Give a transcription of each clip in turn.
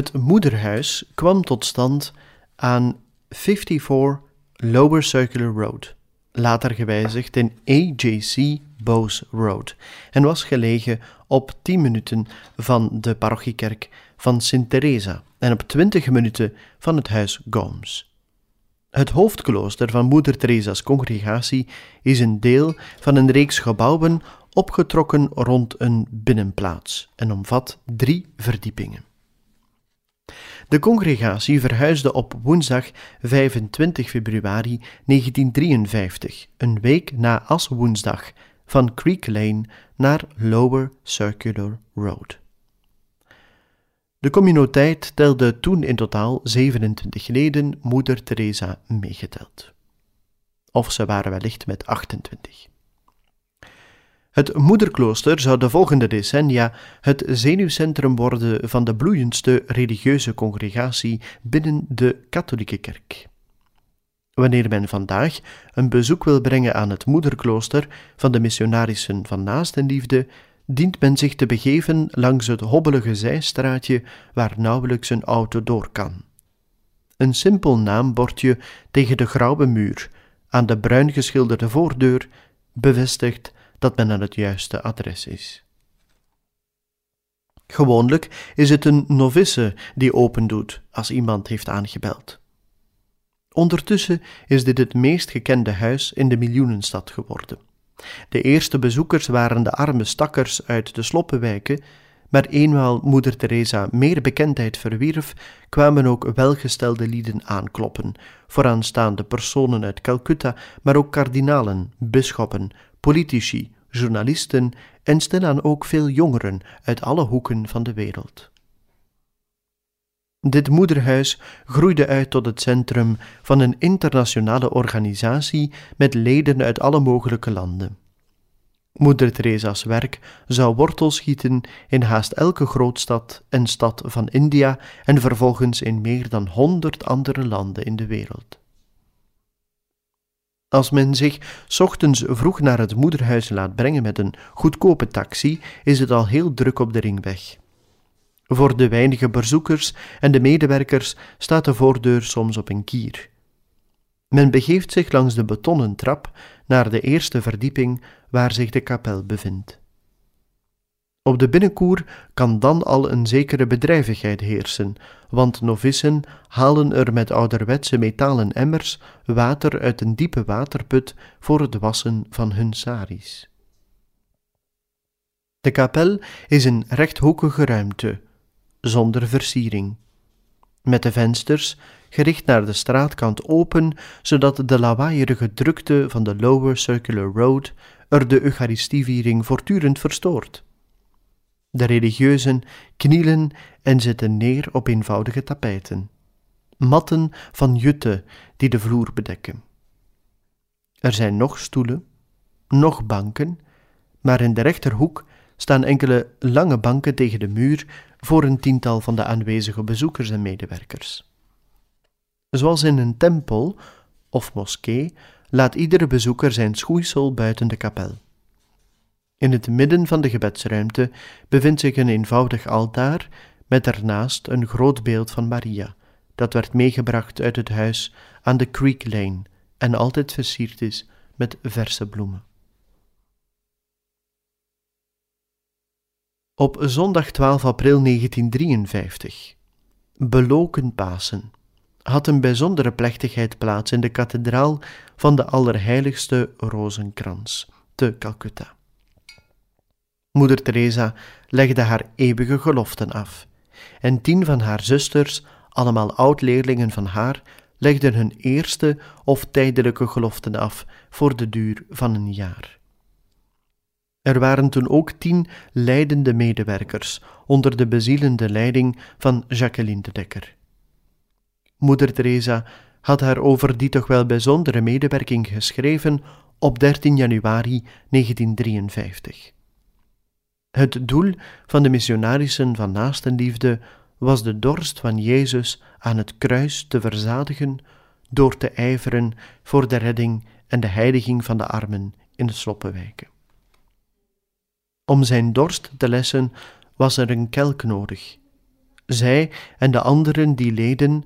Het moederhuis kwam tot stand aan 54 Lower Circular Road, later gewijzigd in AJC Bose Road, en was gelegen op 10 minuten van de parochiekerk van Sint Teresa en op 20 minuten van het huis Gomes. Het hoofdklooster van Moeder Teresa's congregatie is een deel van een reeks gebouwen opgetrokken rond een binnenplaats en omvat drie verdiepingen. De congregatie verhuisde op woensdag 25 februari 1953, een week na Aswoensdag, van Creek Lane naar Lower Circular Road. De communiteit telde toen in totaal 27 leden, moeder Teresa meegeteld. Of ze waren wellicht met 28. Het moederklooster zou de volgende decennia het zenuwcentrum worden van de bloeiendste religieuze congregatie binnen de katholieke kerk. Wanneer men vandaag een bezoek wil brengen aan het moederklooster van de missionarissen van Naastenliefde, dient men zich te begeven langs het hobbelige zijstraatje waar nauwelijks een auto door kan. Een simpel naambordje tegen de grauwe muur, aan de bruin geschilderde voordeur, bevestigt dat men aan het juiste adres is. Gewoonlijk is het een novice die opendoet als iemand heeft aangebeld. Ondertussen is dit het meest gekende huis in de miljoenenstad geworden. De eerste bezoekers waren de arme stakkers uit de sloppenwijken, maar eenmaal moeder Teresa meer bekendheid verwierf, kwamen ook welgestelde lieden aankloppen, vooraanstaande personen uit Calcutta, maar ook kardinalen, bisschoppen, politici, journalisten en stilaan ook veel jongeren uit alle hoeken van de wereld. Dit moederhuis groeide uit tot het centrum van een internationale organisatie met leden uit alle mogelijke landen. Moeder Teresa's werk zou wortel schieten in haast elke grootstad en stad van India en vervolgens in meer dan honderd andere landen in de wereld. Als men zich ochtends vroeg naar het moederhuis laat brengen met een goedkope taxi, is het al heel druk op de ringweg. Voor de weinige bezoekers en de medewerkers staat de voordeur soms op een kier. Men begeeft zich langs de betonnen trap naar de eerste verdieping waar zich de kapel bevindt. Op de binnenkoer kan dan al een zekere bedrijvigheid heersen, want novissen halen er met ouderwetse metalen emmers water uit een diepe waterput voor het wassen van hun saris. De kapel is een rechthoekige ruimte, zonder versiering, met de vensters gericht naar de straatkant open, zodat de lawaaierige drukte van de Lower Circular Road er de Eucharistieviering voortdurend verstoort. De religieuzen knielen en zitten neer op eenvoudige tapijten, matten van jutte die de vloer bedekken. Er zijn nog stoelen, nog banken, maar in de rechterhoek staan enkele lange banken tegen de muur voor een tiental van de aanwezige bezoekers en medewerkers. Zoals in een tempel of moskee laat iedere bezoeker zijn schoeisel buiten de kapel. In het midden van de gebedsruimte bevindt zich een eenvoudig altaar met daarnaast een groot beeld van Maria, dat werd meegebracht uit het huis aan de Creek Lane en altijd versierd is met verse bloemen. Op zondag 12 april 1953, beloken Pasen, had een bijzondere plechtigheid plaats in de kathedraal van de Allerheiligste Rozenkrans te Calcutta. Moeder Teresa legde haar eeuwige geloften af, en tien van haar zusters, allemaal oud-leerlingen van haar, legden hun eerste of tijdelijke geloften af voor de duur van een jaar. Er waren toen ook tien leidende medewerkers onder de bezielende leiding van Jacqueline de Dekker. Moeder Teresa had haar over die toch wel bijzondere medewerking geschreven op 13 januari 1953. Het doel van de missionarissen van naastenliefde was de dorst van Jezus aan het kruis te verzadigen door te ijveren voor de redding en de heiliging van de armen in de sloppenwijken. Om zijn dorst te lessen was er een kelk nodig. Zij en de anderen die leden,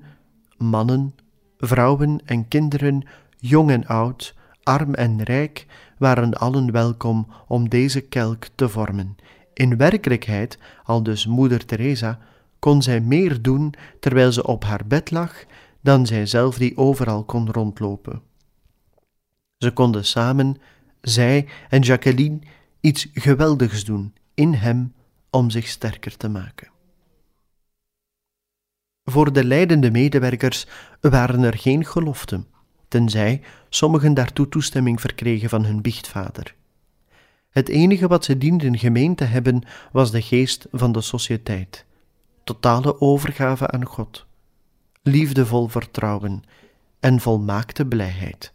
mannen, vrouwen en kinderen, jong en oud, arm en rijk, waren allen welkom om deze kelk te vormen. In werkelijkheid, al dus moeder Teresa, kon zij meer doen terwijl ze op haar bed lag, dan zij zelf die overal kon rondlopen. Ze konden samen, zij en Jacqueline, iets geweldigs doen in hem om zich sterker te maken. Voor de leidende medewerkers waren er geen geloften, tenzij sommigen daartoe toestemming verkregen van hun biechtvader. Het enige wat ze dienden gemeen te hebben was de geest van de sociëteit, totale overgave aan God, liefdevol vertrouwen en volmaakte blijheid.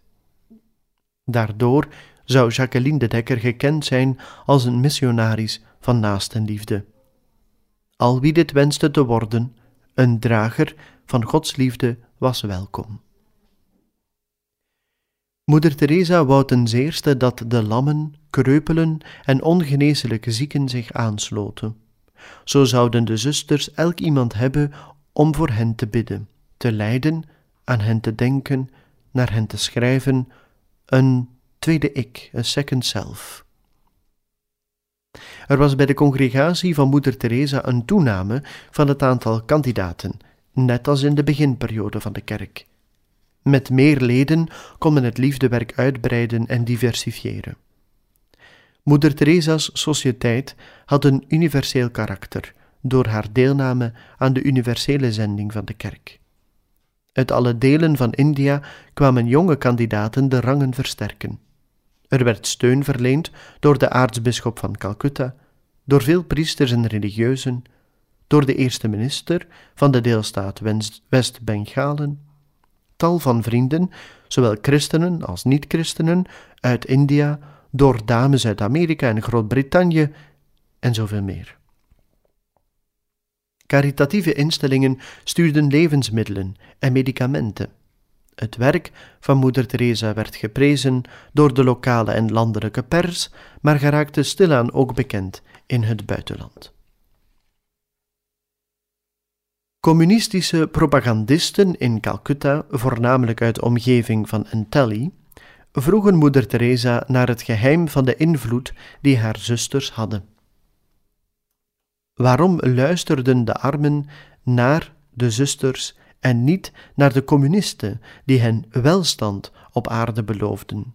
Daardoor zou Jacqueline de Dekker gekend zijn als een missionaris van naastenliefde. Al wie dit wenste te worden, een drager van Gods liefde, was welkom. Moeder Teresa wou ten zeerste dat de lammen, kreupelen en ongeneeslijke zieken zich aansloten. Zo zouden de zusters elk iemand hebben om voor hen te bidden, te lijden, aan hen te denken, naar hen te schrijven, een tweede ik, een second self. Er was bij de congregatie van Moeder Teresa een toename van het aantal kandidaten, net als in de beginperiode van de kerk. Met meer leden kon men het liefdewerk uitbreiden en diversifiëren. Moeder Teresa's sociëteit had een universeel karakter door haar deelname aan de universele zending van de kerk. Uit alle delen van India kwamen jonge kandidaten de rangen versterken. Er werd steun verleend door de aartsbisschop van Calcutta, door veel priesters en religieuzen, door de eerste minister van de deelstaat West-Bengalen, tal van vrienden, zowel christenen als niet-christenen, uit India, door dames uit Amerika en Groot-Brittannië en zoveel meer. Caritatieve instellingen stuurden levensmiddelen en medicamenten. Het werk van Moeder Teresa werd geprezen door de lokale en landelijke pers, maar geraakte stilaan ook bekend in het buitenland. Communistische propagandisten in Calcutta, voornamelijk uit de omgeving van Entelli, vroegen moeder Teresa naar het geheim van de invloed die haar zusters hadden. Waarom luisterden de armen naar de zusters en niet naar de communisten die hen welstand op aarde beloofden?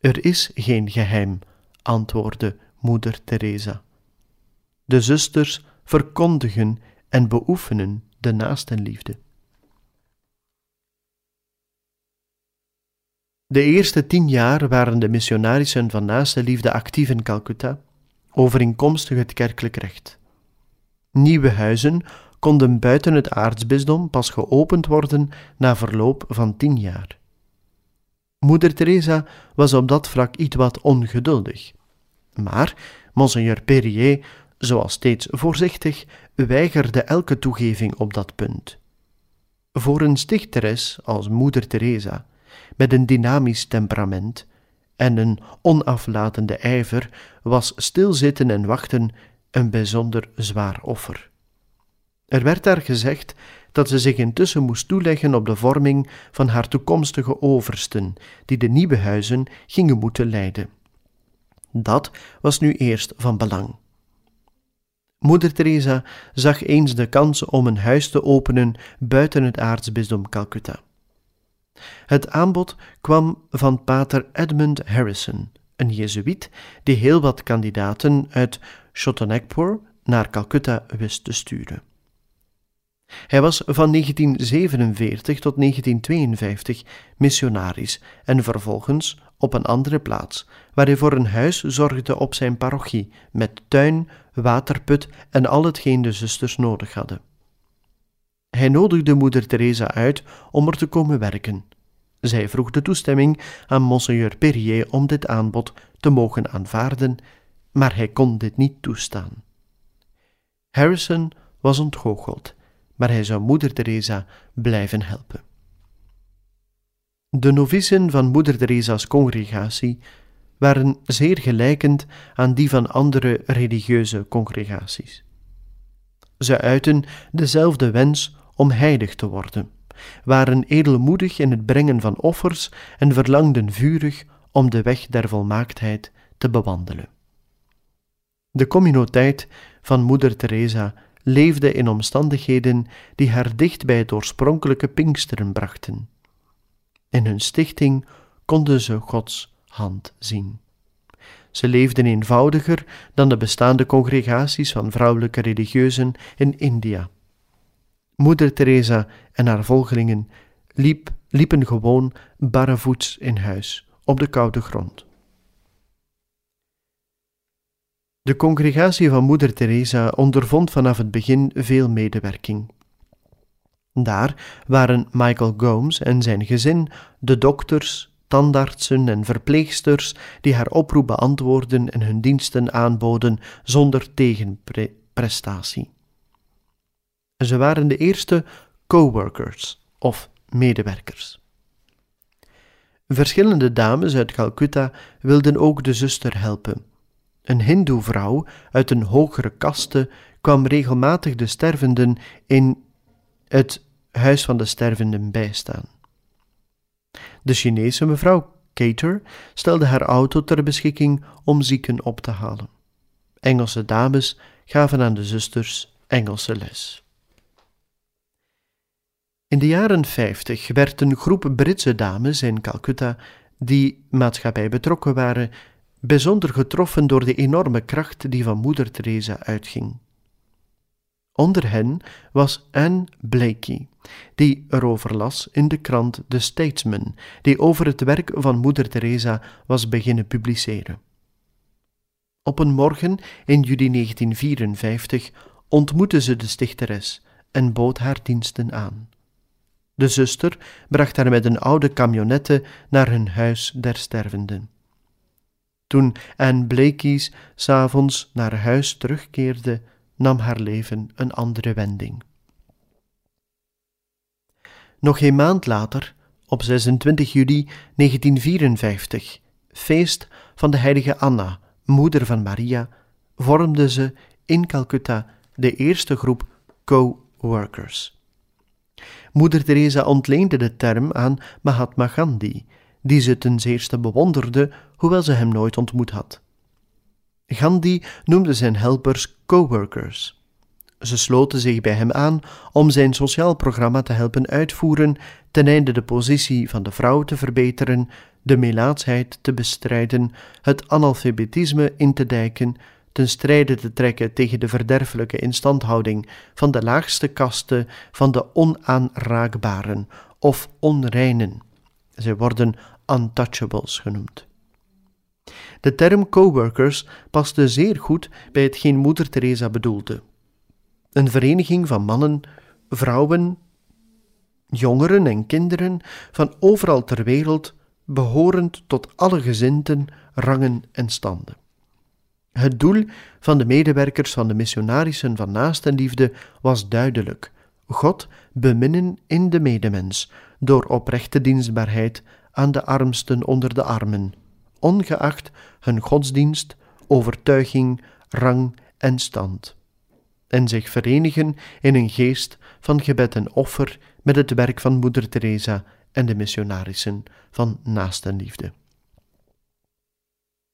Er is geen geheim, antwoordde moeder Teresa. De zusters verkondigen en beoefenen de naastenliefde. De eerste tien jaar waren de missionarissen van naastenliefde actief in Calcutta, overeenkomstig het kerkelijk recht. Nieuwe huizen konden buiten het aartsbisdom pas geopend worden na verloop van tien jaar. Moeder Teresa was op dat vlak iets wat ongeduldig. Maar Monseigneur Perrier zoals steeds voorzichtig, weigerde elke toegeving op dat punt. Voor een stichteres als Moeder Teresa, met een dynamisch temperament en een onaflatende ijver, was stilzitten en wachten een bijzonder zwaar offer. Er werd daar gezegd dat ze zich intussen moest toeleggen op de vorming van haar toekomstige oversten, die de nieuwe huizen gingen moeten leiden. Dat was nu eerst van belang. Moeder Teresa zag eens de kans om een huis te openen buiten het aartsbisdom Calcutta. Het aanbod kwam van pater Edmund Harrison, een jezuïet die heel wat kandidaten uit Chotanagpur naar Calcutta wist te sturen. Hij was van 1947 tot 1952 missionaris en vervolgens op een andere plaats, waar hij voor een huis zorgde op zijn parochie, met tuin, waterput en al hetgeen de zusters nodig hadden. Hij nodigde moeder Teresa uit om er te komen werken. Zij vroeg de toestemming aan monseigneur Perrier om dit aanbod te mogen aanvaarden, maar hij kon dit niet toestaan. Harrison was ontgoocheld, maar hij zou moeder Teresa blijven helpen. De novicen van moeder Teresa's congregatie waren zeer gelijkend aan die van andere religieuze congregaties. Ze uiten dezelfde wens om heilig te worden, waren edelmoedig in het brengen van offers en verlangden vurig om de weg der volmaaktheid te bewandelen. De communiteit van moeder Teresa leefde in omstandigheden die haar dicht bij het oorspronkelijke Pinksteren brachten. In hun stichting konden ze Gods hand zien. Ze leefden eenvoudiger dan de bestaande congregaties van vrouwelijke religieuzen in India. Moeder Teresa en haar volgelingen liep, liepen gewoon barrevoets in huis, op de koude grond. De congregatie van Moeder Teresa ondervond vanaf het begin veel medewerking. Daar waren Michael Gomes en zijn gezin de dokters, tandartsen en verpleegsters die haar oproep beantwoordden en hun diensten aanboden zonder tegenprestatie. Ze waren de eerste coworkers of medewerkers. Verschillende dames uit Calcutta wilden ook de zuster helpen. Een Hindoe-vrouw uit een hogere kaste kwam regelmatig de stervenden in het huis van de stervenden bijstaan. De Chinese mevrouw Cater stelde haar auto ter beschikking om zieken op te halen. Engelse dames gaven aan de zusters Engelse les. In de jaren 50 werd een groep Britse dames in Calcutta die maatschappij betrokken waren, bijzonder getroffen door de enorme kracht die van moeder Teresa uitging. Onder hen was Anne Blakey, die erover las in de krant The Statesman, die over het werk van moeder Teresa was beginnen publiceren. Op een morgen in juli 1954 ontmoette ze de stichteres en bood haar diensten aan. De zuster bracht haar met een oude camionette naar hun huis der stervenden. Toen Anne Blakey's s'avonds naar huis terugkeerde, nam haar leven een andere wending. Nog een maand later, op 26 juli 1954, feest van de heilige Anna, moeder van Maria, vormde ze in Calcutta de eerste groep co-workers. Moeder Teresa ontleende de term aan Mahatma Gandhi, die ze ten zeerste bewonderde, hoewel ze hem nooit ontmoet had. Gandhi noemde zijn helpers coworkers. Ze sloten zich bij hem aan om zijn sociaal programma te helpen uitvoeren, ten einde de positie van de vrouw te verbeteren, de melaatsheid te bestrijden, het analfabetisme in te dijken, ten strijde te trekken tegen de verderfelijke instandhouding van de laagste kasten van de onaanraakbaren of onreinen. Zij worden untouchables genoemd. De term coworkers paste zeer goed bij hetgeen moeder Teresa bedoelde. Een vereniging van mannen, vrouwen, jongeren en kinderen van overal ter wereld, behorend tot alle gezinten, rangen en standen. Het doel van de medewerkers van de missionarissen van naastenliefde was duidelijk: God beminnen in de medemens door oprechte dienstbaarheid aan de armsten onder de armen, ongeacht hun godsdienst, overtuiging, rang en stand, en zich verenigen in een geest van gebed en offer met het werk van Moeder Teresa en de missionarissen van naastenliefde.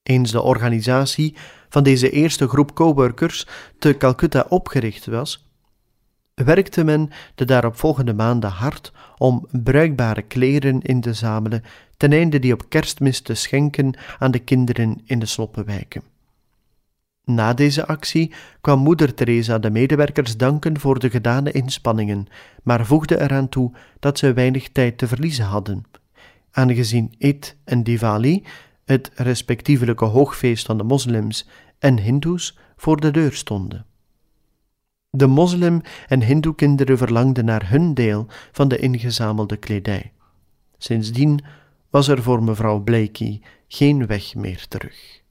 Eens de organisatie van deze eerste groep coworkers te Calcutta opgericht was, werkte men de daaropvolgende maanden hard om bruikbare kleren in te zamelen, ten einde die op kerstmis te schenken aan de kinderen in de sloppenwijken. Na deze actie kwam moeder Teresa de medewerkers danken voor de gedane inspanningen, maar voegde eraan toe dat ze weinig tijd te verliezen hadden. Aangezien Eid en Diwali, het respectievelijke hoogfeest van de moslims en hindoes, voor de deur stonden. De moslim- en hindoekinderen verlangden naar hun deel van de ingezamelde kledij. Sindsdien was er voor mevrouw Blakey geen weg meer terug.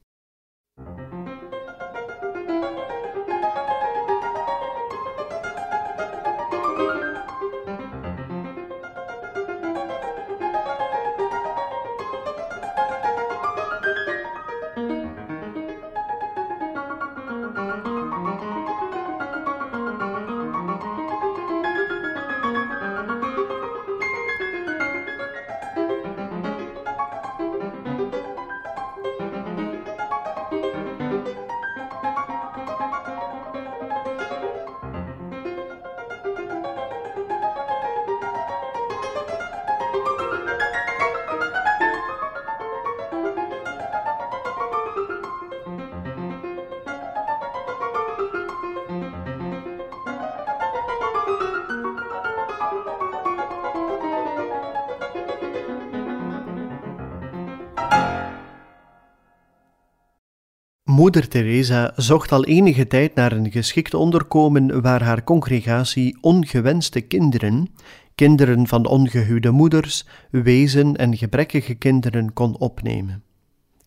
Moeder Teresa zocht al enige tijd naar een geschikt onderkomen waar haar congregatie ongewenste kinderen, kinderen van ongehuwde moeders, wezen en gebrekkige kinderen kon opnemen.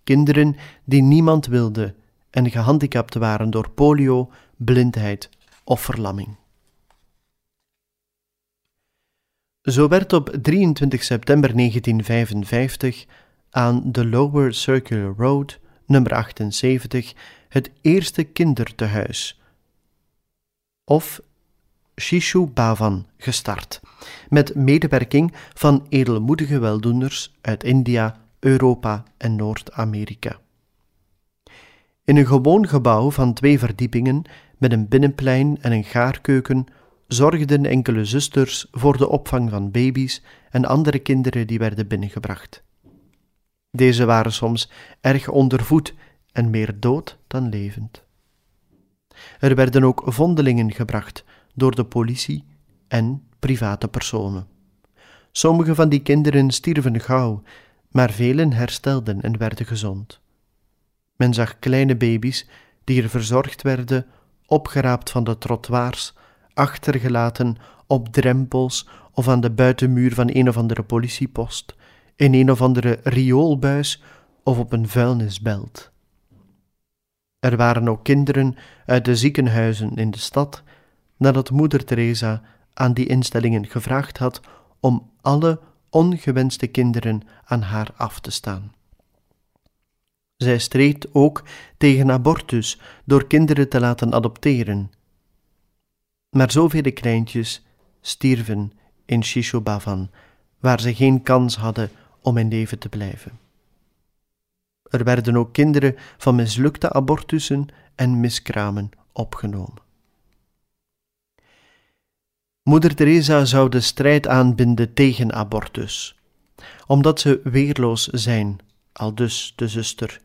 Kinderen die niemand wilde en gehandicapt waren door polio, blindheid of verlamming. Zo werd op 23 september 1955 aan de Lower Circular Road nummer 78, het eerste kindertehuis, of Shishu Bhavan, gestart, met medewerking van edelmoedige weldoeners uit India, Europa en Noord-Amerika. In een gewoon gebouw van twee verdiepingen met een binnenplein en een gaarkeuken zorgden enkele zusters voor de opvang van baby's en andere kinderen die werden binnengebracht. Deze waren soms erg ondervoed en meer dood dan levend. Er werden ook vondelingen gebracht door de politie en private personen. Sommige van die kinderen stierven gauw, maar velen herstelden en werden gezond. Men zag kleine baby's die er verzorgd werden, opgeraapt van de trottoirs, achtergelaten op drempels of aan de buitenmuur van een of andere politiepost, in een of andere rioolbuis of op een vuilnisbelt. Er waren ook kinderen uit de ziekenhuizen in de stad, nadat moeder Teresa aan die instellingen gevraagd had om alle ongewenste kinderen aan haar af te staan. Zij streed ook tegen abortus door kinderen te laten adopteren. Maar zoveel kleintjes stierven in Shishobavan, waar ze geen kans hadden om in leven te blijven. Er werden ook kinderen van mislukte abortussen en miskramen opgenomen. Moeder Teresa zou de strijd aanbinden tegen abortus, omdat ze weerloos zijn, aldus de zuster,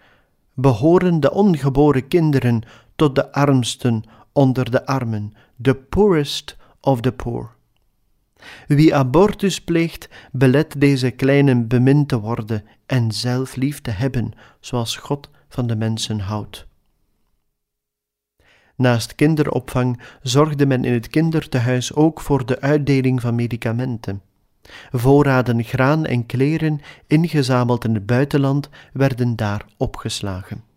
behoren de ongeboren kinderen tot de armsten onder de armen, the poorest of the poor. Wie abortus pleegt, belet deze kleinen bemind te worden en zelf lief te hebben, zoals God van de mensen houdt. Naast kinderopvang zorgde men in het kindertehuis ook voor de uitdeling van medicamenten. Voorraden graan en kleren, ingezameld in het buitenland, werden daar opgeslagen.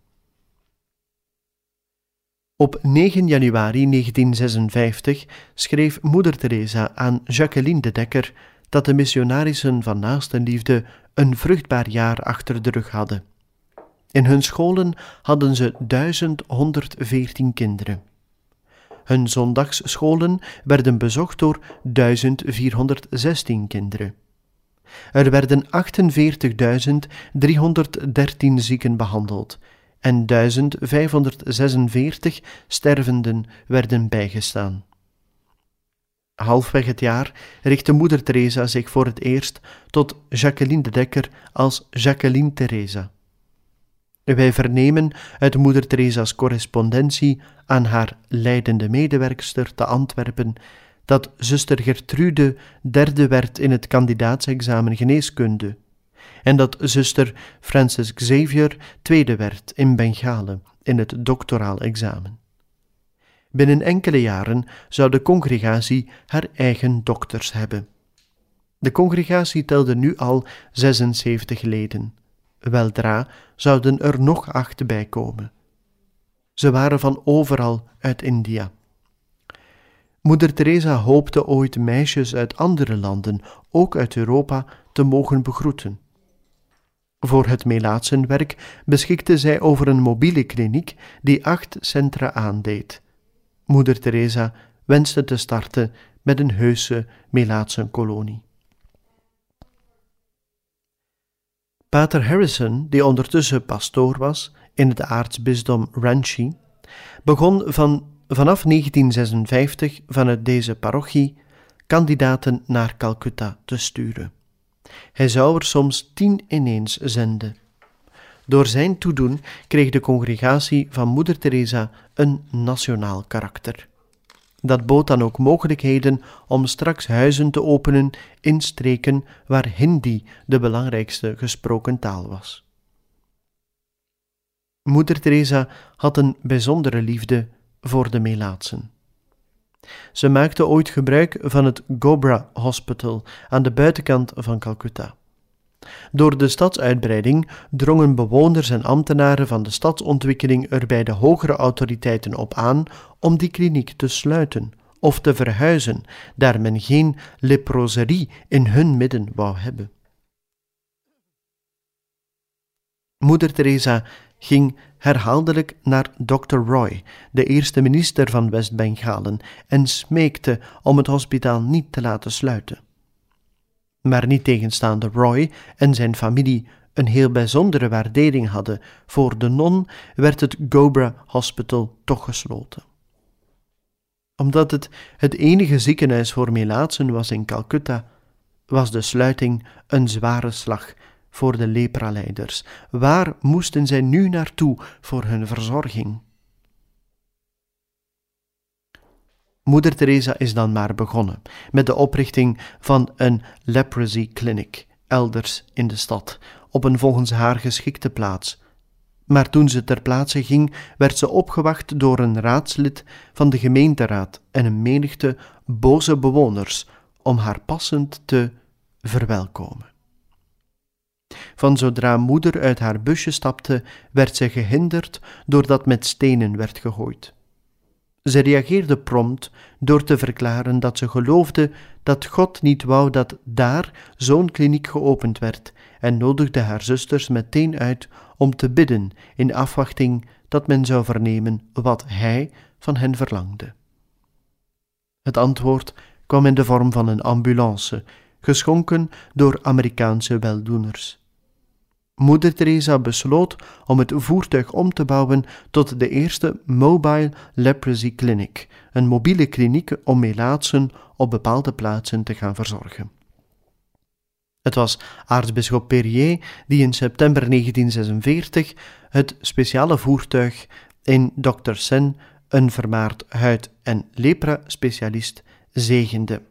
Op 9 januari 1956 schreef moeder Teresa aan Jacqueline de Dekker dat de missionarissen van Naastenliefde een vruchtbaar jaar achter de rug hadden. In hun scholen hadden ze 1114 kinderen. Hun zondagsscholen werden bezocht door 1416 kinderen. Er werden 48.313 zieken behandeld en 1546 stervenden werden bijgestaan. Halfweg het jaar richtte moeder Teresa zich voor het eerst tot Jacqueline de Dekker als Jacqueline Teresa. Wij vernemen uit moeder Theresa's correspondentie aan haar leidende medewerkster te Antwerpen dat zuster Gertrude derde werd in het kandidaatsexamen geneeskunde en dat zuster Francis Xavier tweede werd in Bengalen in het doctoraal examen. Binnen enkele jaren zou de congregatie haar eigen dokters hebben. De congregatie telde nu al 76 leden. Weldra zouden er nog acht bij komen. Ze waren van overal uit India. Moeder Teresa hoopte ooit meisjes uit andere landen, ook uit Europa, te mogen begroeten. Voor het Melaatsenwerk beschikte zij over een mobiele kliniek die acht centra aandeed. Moeder Teresa wenste te starten met een heuse Melaatsenkolonie. Pater Harrison, die ondertussen pastoor was in het aartsbisdom Ranchi, begon van, vanaf 1956 vanuit deze parochie kandidaten naar Calcutta te sturen. Hij zou er soms tien ineens zenden. Door zijn toedoen kreeg de congregatie van Moeder Teresa een nationaal karakter. Dat bood dan ook mogelijkheden om straks huizen te openen in streken waar Hindi de belangrijkste gesproken taal was. Moeder Teresa had een bijzondere liefde voor de Melaatsen. Ze maakte ooit gebruik van het Gobra Hospital aan de buitenkant van Calcutta. Door de stadsuitbreiding drongen bewoners en ambtenaren van de stadsontwikkeling er bij de hogere autoriteiten op aan om die kliniek te sluiten of te verhuizen, daar men geen leproserie in hun midden wou hebben. Moeder Teresa ging herhaaldelijk naar Dr. Roy, de eerste minister van West-Bengalen, en smeekte om het hospitaal niet te laten sluiten. Maar niet tegenstaande Roy en zijn familie een heel bijzondere waardering hadden voor de non, werd het Gobra Hospital toch gesloten. Omdat het het enige ziekenhuis voor melaatsen was in Calcutta, was de sluiting een zware slag voor de lepraleiders? Waar moesten zij nu naartoe voor hun verzorging? Moeder Teresa is dan maar begonnen met de oprichting van een leprosy clinic elders in de stad, op een volgens haar geschikte plaats. Maar toen ze ter plaatse ging, werd ze opgewacht door een raadslid van de gemeenteraad en een menigte boze bewoners om haar passend te verwelkomen. Van zodra moeder uit haar busje stapte, werd zij gehinderd doordat met stenen werd gegooid. Ze reageerde prompt door te verklaren dat ze geloofde dat God niet wou dat daar zo'n kliniek geopend werd en nodigde haar zusters meteen uit om te bidden in afwachting dat men zou vernemen wat hij van hen verlangde. Het antwoord kwam in de vorm van een ambulance, geschonken door Amerikaanse weldoeners. Moeder Teresa besloot om het voertuig om te bouwen tot de eerste Mobile Leprosy Clinic, een mobiele kliniek om melaatsen op bepaalde plaatsen te gaan verzorgen. Het was aartsbisschop Perrier die in september 1946 het speciale voertuig in Dr. Sen, een vermaard huid- en lepra-specialist, zegende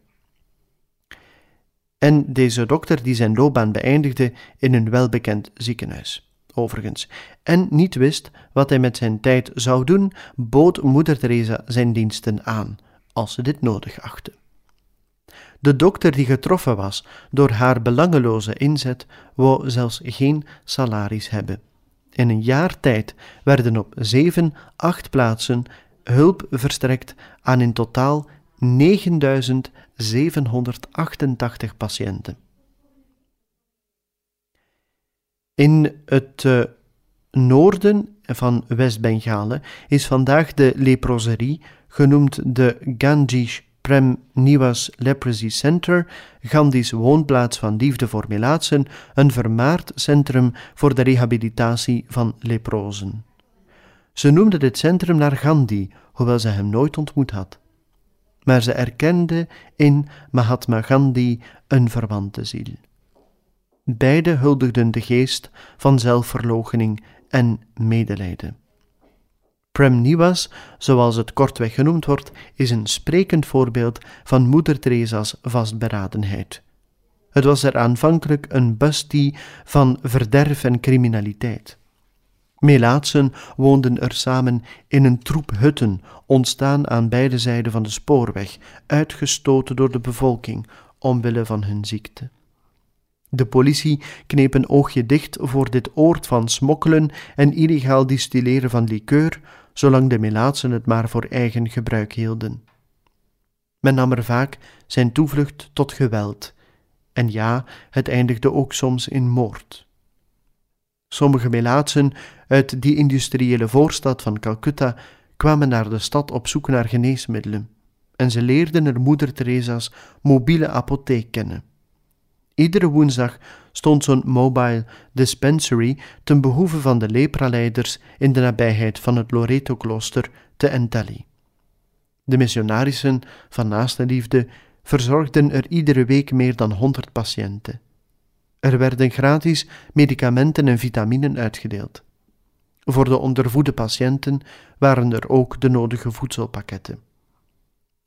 en deze dokter die zijn loopbaan beëindigde in een welbekend ziekenhuis, overigens, en niet wist wat hij met zijn tijd zou doen, bood moeder Teresa zijn diensten aan, als ze dit nodig achtte. De dokter die getroffen was door haar belangeloze inzet, wou zelfs geen salaris hebben. In een jaar tijd werden op zeven, acht plaatsen hulp verstrekt aan in totaal 9788 patiënten. In het uh, noorden van West-Bengalen is vandaag de leproserie, genoemd de Ganges Prem Niwas Leprosy Center, Gandhi's woonplaats van liefde voor melaatsen, een vermaard centrum voor de rehabilitatie van leprozen. Ze noemde dit centrum naar Gandhi, hoewel ze hem nooit ontmoet had maar ze erkende in Mahatma Gandhi een verwante ziel. Beide huldigden de geest van zelfverloochening en medelijden. Prem Niwas, zoals het kortweg genoemd wordt, is een sprekend voorbeeld van Moeder Teresa's vastberadenheid. Het was er aanvankelijk een bustie van verderf en criminaliteit. Melaatsen woonden er samen in een troep hutten, ontstaan aan beide zijden van de spoorweg, uitgestoten door de bevolking omwille van hun ziekte. De politie kneep een oogje dicht voor dit oord van smokkelen en illegaal distilleren van likeur, zolang de Melaatsen het maar voor eigen gebruik hielden. Men nam er vaak zijn toevlucht tot geweld, en ja, het eindigde ook soms in moord. Sommige Melaatsen uit die industriële voorstad van Calcutta kwamen naar de stad op zoek naar geneesmiddelen, en ze leerden er moeder Teresa's mobiele apotheek kennen. Iedere woensdag stond zo'n mobile dispensary ten behoeve van de lepraleiders in de nabijheid van het Loreto-klooster te Entelli. De missionarissen van naaste liefde verzorgden er iedere week meer dan honderd patiënten. Er werden gratis medicamenten en vitaminen uitgedeeld. Voor de ondervoede patiënten waren er ook de nodige voedselpakketten.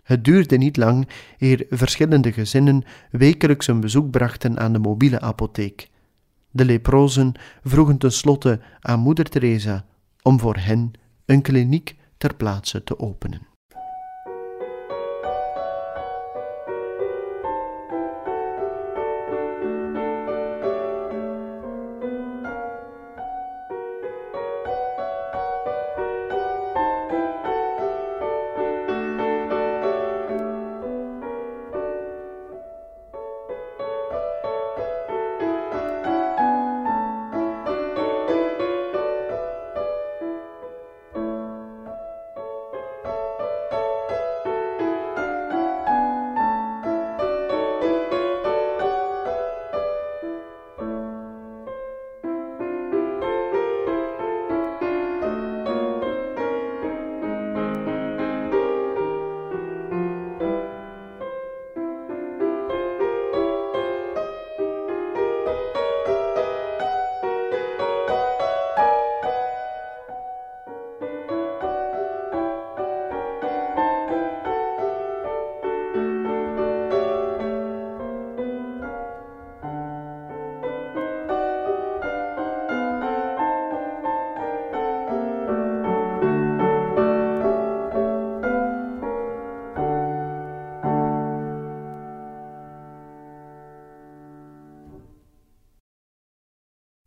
Het duurde niet lang eer verschillende gezinnen wekelijks een bezoek brachten aan de mobiele apotheek. De leprozen vroegen tenslotte aan moeder Teresa om voor hen een kliniek ter plaatse te openen.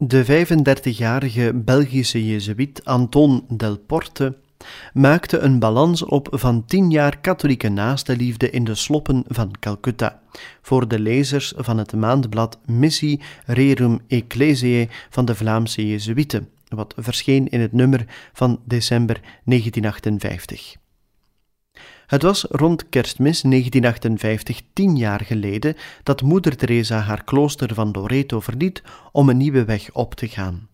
De 35-jarige Belgische jezuïet Anton Delporte maakte een balans op van tien jaar katholieke naastenliefde in de sloppen van Calcutta voor de lezers van het maandblad Missie Rerum Ecclesiae van de Vlaamse jezuïeten, wat verscheen in het nummer van december 1958. Het was rond kerstmis 1958, tien jaar geleden, dat moeder Teresa haar klooster van Loreto verliet om een nieuwe weg op te gaan.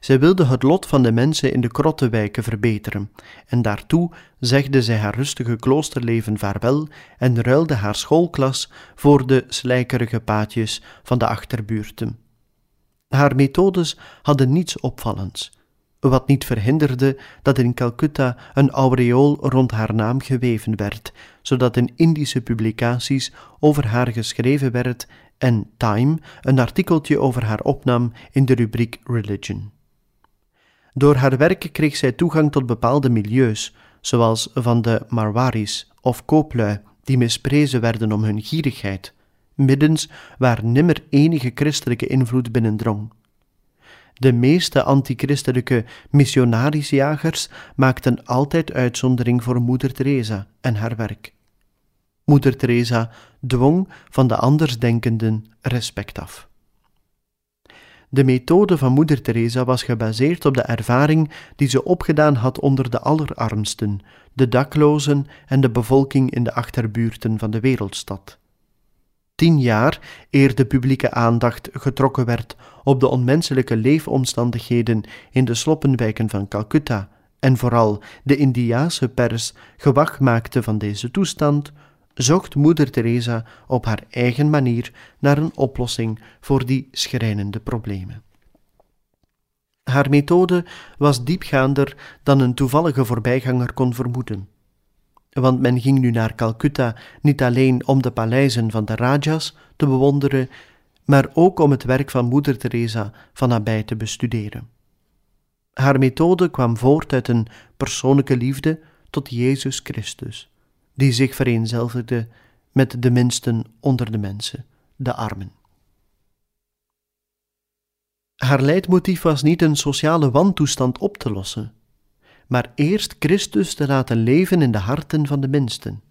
Zij wilde het lot van de mensen in de krottenwijken verbeteren, en daartoe zegde zij haar rustige kloosterleven vaarwel en ruilde haar schoolklas voor de slijkerige paadjes van de achterbuurten. Haar methodes hadden niets opvallends wat niet verhinderde dat in Calcutta een aureool rond haar naam geweven werd, zodat in Indische publicaties over haar geschreven werd en Time een artikeltje over haar opnam in de rubriek Religion. Door haar werk kreeg zij toegang tot bepaalde milieus, zoals van de Marwaris of kooplui, die misprezen werden om hun gierigheid, middens waar nimmer enige christelijke invloed binnendrong. De meeste antichristelijke missionarisjagers maakten altijd uitzondering voor Moeder Teresa en haar werk. Moeder Teresa dwong van de andersdenkenden respect af. De methode van Moeder Teresa was gebaseerd op de ervaring die ze opgedaan had onder de allerarmsten, de daklozen en de bevolking in de achterbuurten van de wereldstad tien jaar eer de publieke aandacht getrokken werd op de onmenselijke leefomstandigheden in de sloppenwijken van Calcutta en vooral de Indiaanse pers gewag maakte van deze toestand, zocht moeder Teresa op haar eigen manier naar een oplossing voor die schrijnende problemen. Haar methode was diepgaander dan een toevallige voorbijganger kon vermoeden. Want men ging nu naar Calcutta niet alleen om de paleizen van de Rajas te bewonderen, maar ook om het werk van Moeder Teresa van nabij te bestuderen. Haar methode kwam voort uit een persoonlijke liefde tot Jezus Christus, die zich vereenzelvigde met de minsten onder de mensen, de armen. Haar leidmotief was niet een sociale wantoestand op te lossen, maar eerst Christus te laten leven in de harten van de minsten,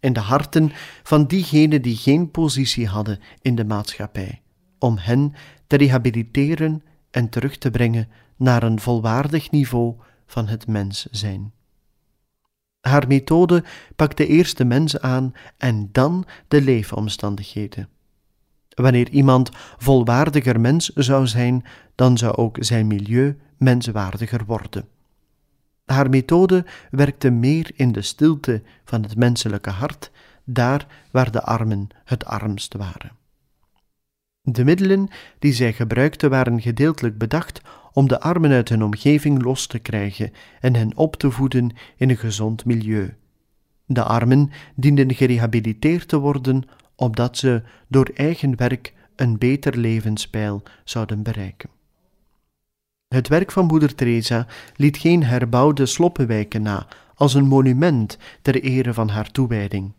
in de harten van diegenen die geen positie hadden in de maatschappij, om hen te rehabiliteren en terug te brengen naar een volwaardig niveau van het mens zijn. Haar methode pakt de eerste mens aan en dan de leefomstandigheden. Wanneer iemand volwaardiger mens zou zijn, dan zou ook zijn milieu menswaardiger worden. Haar methode werkte meer in de stilte van het menselijke hart, daar waar de armen het armst waren. De middelen die zij gebruikte waren gedeeltelijk bedacht om de armen uit hun omgeving los te krijgen en hen op te voeden in een gezond milieu. De armen dienden gerehabiliteerd te worden opdat ze door eigen werk een beter levenspeil zouden bereiken. Het werk van moeder Teresa liet geen herbouwde sloppenwijken na als een monument ter ere van haar toewijding,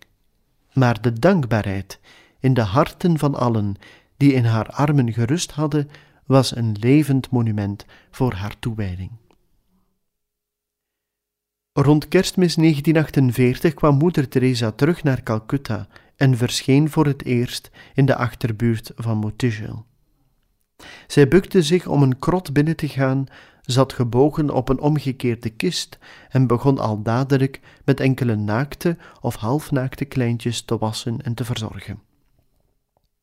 maar de dankbaarheid in de harten van allen die in haar armen gerust hadden, was een levend monument voor haar toewijding. Rond kerstmis 1948 kwam moeder Teresa terug naar Calcutta en verscheen voor het eerst in de achterbuurt van Motijel. Zij bukte zich om een krot binnen te gaan, zat gebogen op een omgekeerde kist en begon al dadelijk met enkele naakte of halfnaakte kleintjes te wassen en te verzorgen.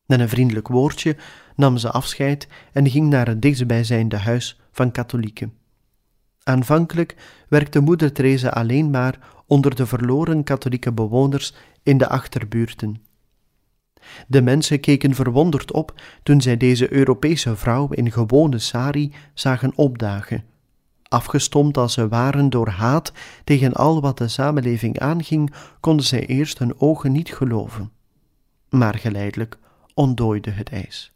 Met een vriendelijk woordje nam ze afscheid en ging naar het dichtstbijzijnde huis van katholieken. Aanvankelijk werkte moeder Teresa alleen maar onder de verloren katholieke bewoners in de achterbuurten. De mensen keken verwonderd op toen zij deze Europese vrouw in gewone sari zagen opdagen. Afgestomd als ze waren door haat tegen al wat de samenleving aanging, konden zij eerst hun ogen niet geloven. Maar geleidelijk ontdooide het ijs.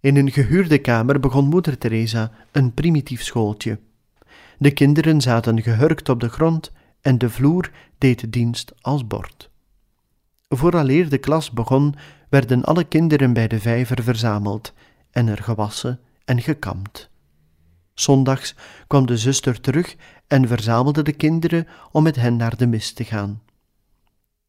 In een gehuurde kamer begon moeder Teresa een primitief schooltje. De kinderen zaten gehurkt op de grond en de vloer deed dienst als bord. Vooraleer de klas begon, werden alle kinderen bij de vijver verzameld en er gewassen en gekamd. Zondags kwam de zuster terug en verzamelde de kinderen om met hen naar de mis te gaan.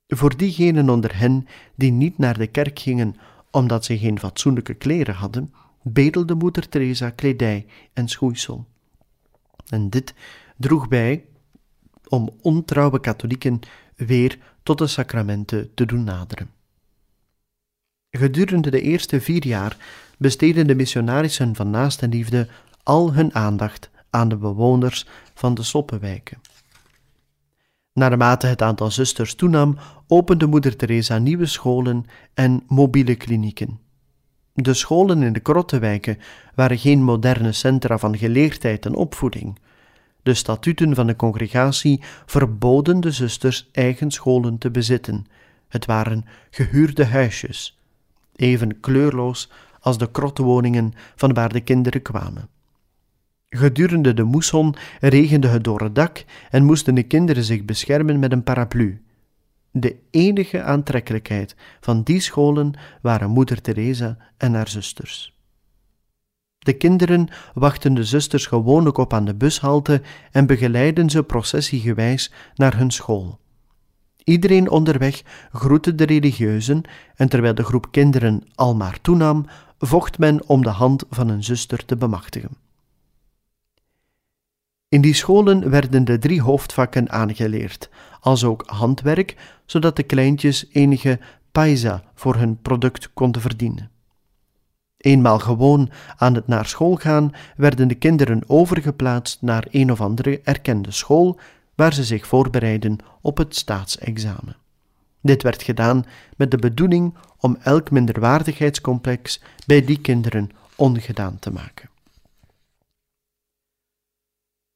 Voor diegenen onder hen die niet naar de kerk gingen omdat ze geen fatsoenlijke kleren hadden, bedelde moeder Teresa kledij en schoeisel. En dit droeg bij om ontrouwe katholieken weer tot de sacramenten te doen naderen. Gedurende de eerste vier jaar besteden de missionarissen van naastenliefde al hun aandacht aan de bewoners van de Soppenwijken. Naarmate het aantal zusters toenam, opende moeder Teresa nieuwe scholen en mobiele klinieken. De scholen in de krottenwijken waren geen moderne centra van geleerdheid en opvoeding. De statuten van de congregatie verboden de zusters eigen scholen te bezitten. Het waren gehuurde huisjes, even kleurloos als de krottenwoningen van waar de kinderen kwamen. Gedurende de moesson regende het door het dak en moesten de kinderen zich beschermen met een paraplu. De enige aantrekkelijkheid van die scholen waren moeder Teresa en haar zusters. De kinderen wachten de zusters gewoonlijk op aan de bushalte en begeleiden ze processiegewijs naar hun school. Iedereen onderweg groette de religieuzen en terwijl de groep kinderen al maar toenam, vocht men om de hand van een zuster te bemachtigen. In die scholen werden de drie hoofdvakken aangeleerd, als ook handwerk, zodat de kleintjes enige paisa voor hun product konden verdienen. Eenmaal gewoon aan het naar school gaan, werden de kinderen overgeplaatst naar een of andere erkende school, waar ze zich voorbereiden op het staatsexamen. Dit werd gedaan met de bedoeling om elk minderwaardigheidscomplex bij die kinderen ongedaan te maken.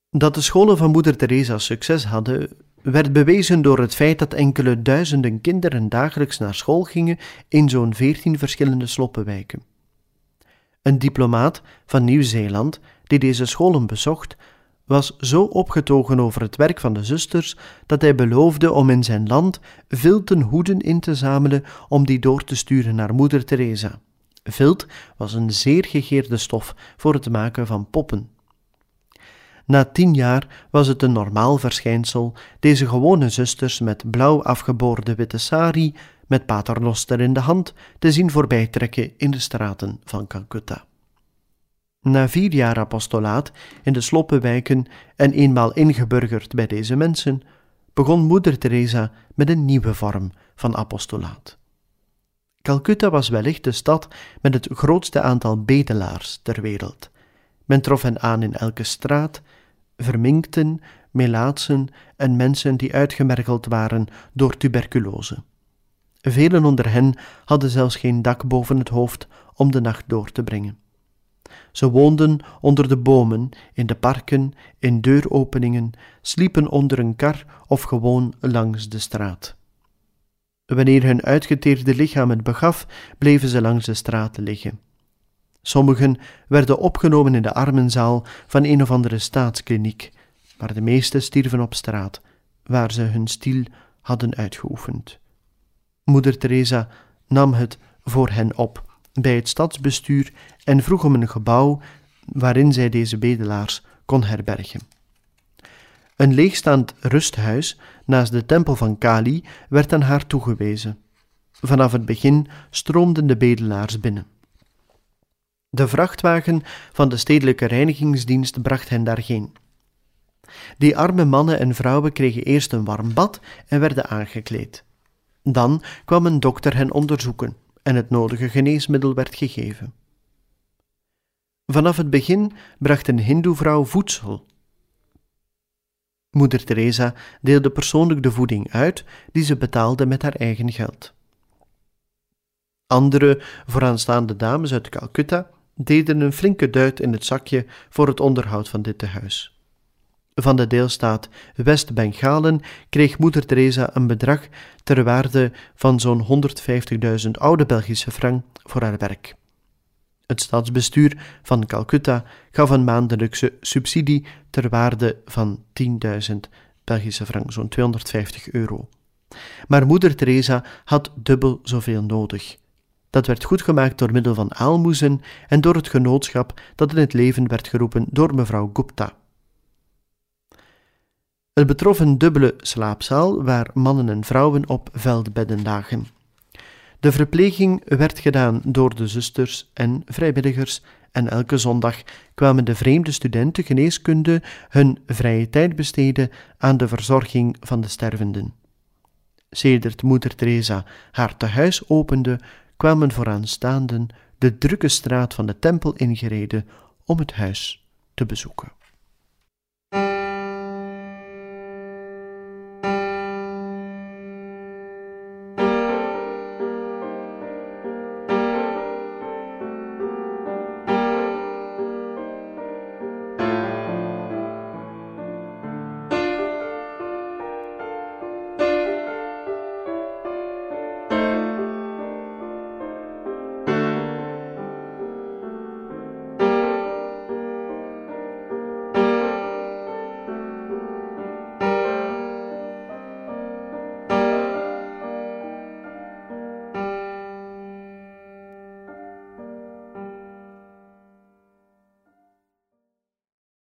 Dat de scholen van Moeder Teresa succes hadden, werd bewezen door het feit dat enkele duizenden kinderen dagelijks naar school gingen in zo'n veertien verschillende sloppenwijken. Een diplomaat van Nieuw-Zeeland die deze scholen bezocht, was zo opgetogen over het werk van de zusters dat hij beloofde om in zijn land vilten hoeden in te zamelen om die door te sturen naar moeder Teresa. Vilt was een zeer gegeerde stof voor het maken van poppen. Na tien jaar was het een normaal verschijnsel deze gewone zusters met blauw afgeboorde witte sari, met paternoster in de hand, te zien voorbijtrekken in de straten van Calcutta. Na vier jaar apostolaat in de sloppenwijken en eenmaal ingeburgerd bij deze mensen, begon moeder Teresa met een nieuwe vorm van apostolaat. Calcutta was wellicht de stad met het grootste aantal bedelaars ter wereld. Men trof hen aan in elke straat, verminkten, melaatsen en mensen die uitgemergeld waren door tuberculose. Velen onder hen hadden zelfs geen dak boven het hoofd om de nacht door te brengen. Ze woonden onder de bomen, in de parken, in deuropeningen, sliepen onder een kar of gewoon langs de straat. Wanneer hun uitgeteerde lichaam het begaf, bleven ze langs de straat liggen. Sommigen werden opgenomen in de armenzaal van een of andere staatskliniek, maar de meesten stierven op straat, waar ze hun stiel hadden uitgeoefend. Moeder Teresa nam het voor hen op bij het stadsbestuur en vroeg om een gebouw waarin zij deze bedelaars kon herbergen. Een leegstaand rusthuis naast de tempel van Kali werd aan haar toegewezen. Vanaf het begin stroomden de bedelaars binnen. De vrachtwagen van de stedelijke reinigingsdienst bracht hen daarheen. Die arme mannen en vrouwen kregen eerst een warm bad en werden aangekleed. Dan kwam een dokter hen onderzoeken en het nodige geneesmiddel werd gegeven. Vanaf het begin bracht een hindoevrouw voedsel. Moeder Teresa deelde persoonlijk de voeding uit die ze betaalde met haar eigen geld. Andere vooraanstaande dames uit Calcutta deden een flinke duit in het zakje voor het onderhoud van dit tehuis. Van de deelstaat West-Bengalen kreeg moeder Teresa een bedrag ter waarde van zo'n 150.000 oude Belgische frank voor haar werk. Het staatsbestuur van Calcutta gaf een maandelijkse subsidie ter waarde van 10.000 Belgische frank, zo'n 250 euro. Maar moeder Teresa had dubbel zoveel nodig. Dat werd goedgemaakt door middel van aalmoezen en door het genootschap dat in het leven werd geroepen door mevrouw Gupta. Het betrof een dubbele slaapzaal waar mannen en vrouwen op veldbedden lagen. De verpleging werd gedaan door de zusters en vrijwilligers en elke zondag kwamen de vreemde studenten geneeskunde hun vrije tijd besteden aan de verzorging van de stervenden. Sedert moeder Teresa haar tehuis opende, kwamen vooraanstaanden de drukke straat van de tempel ingereden om het huis te bezoeken.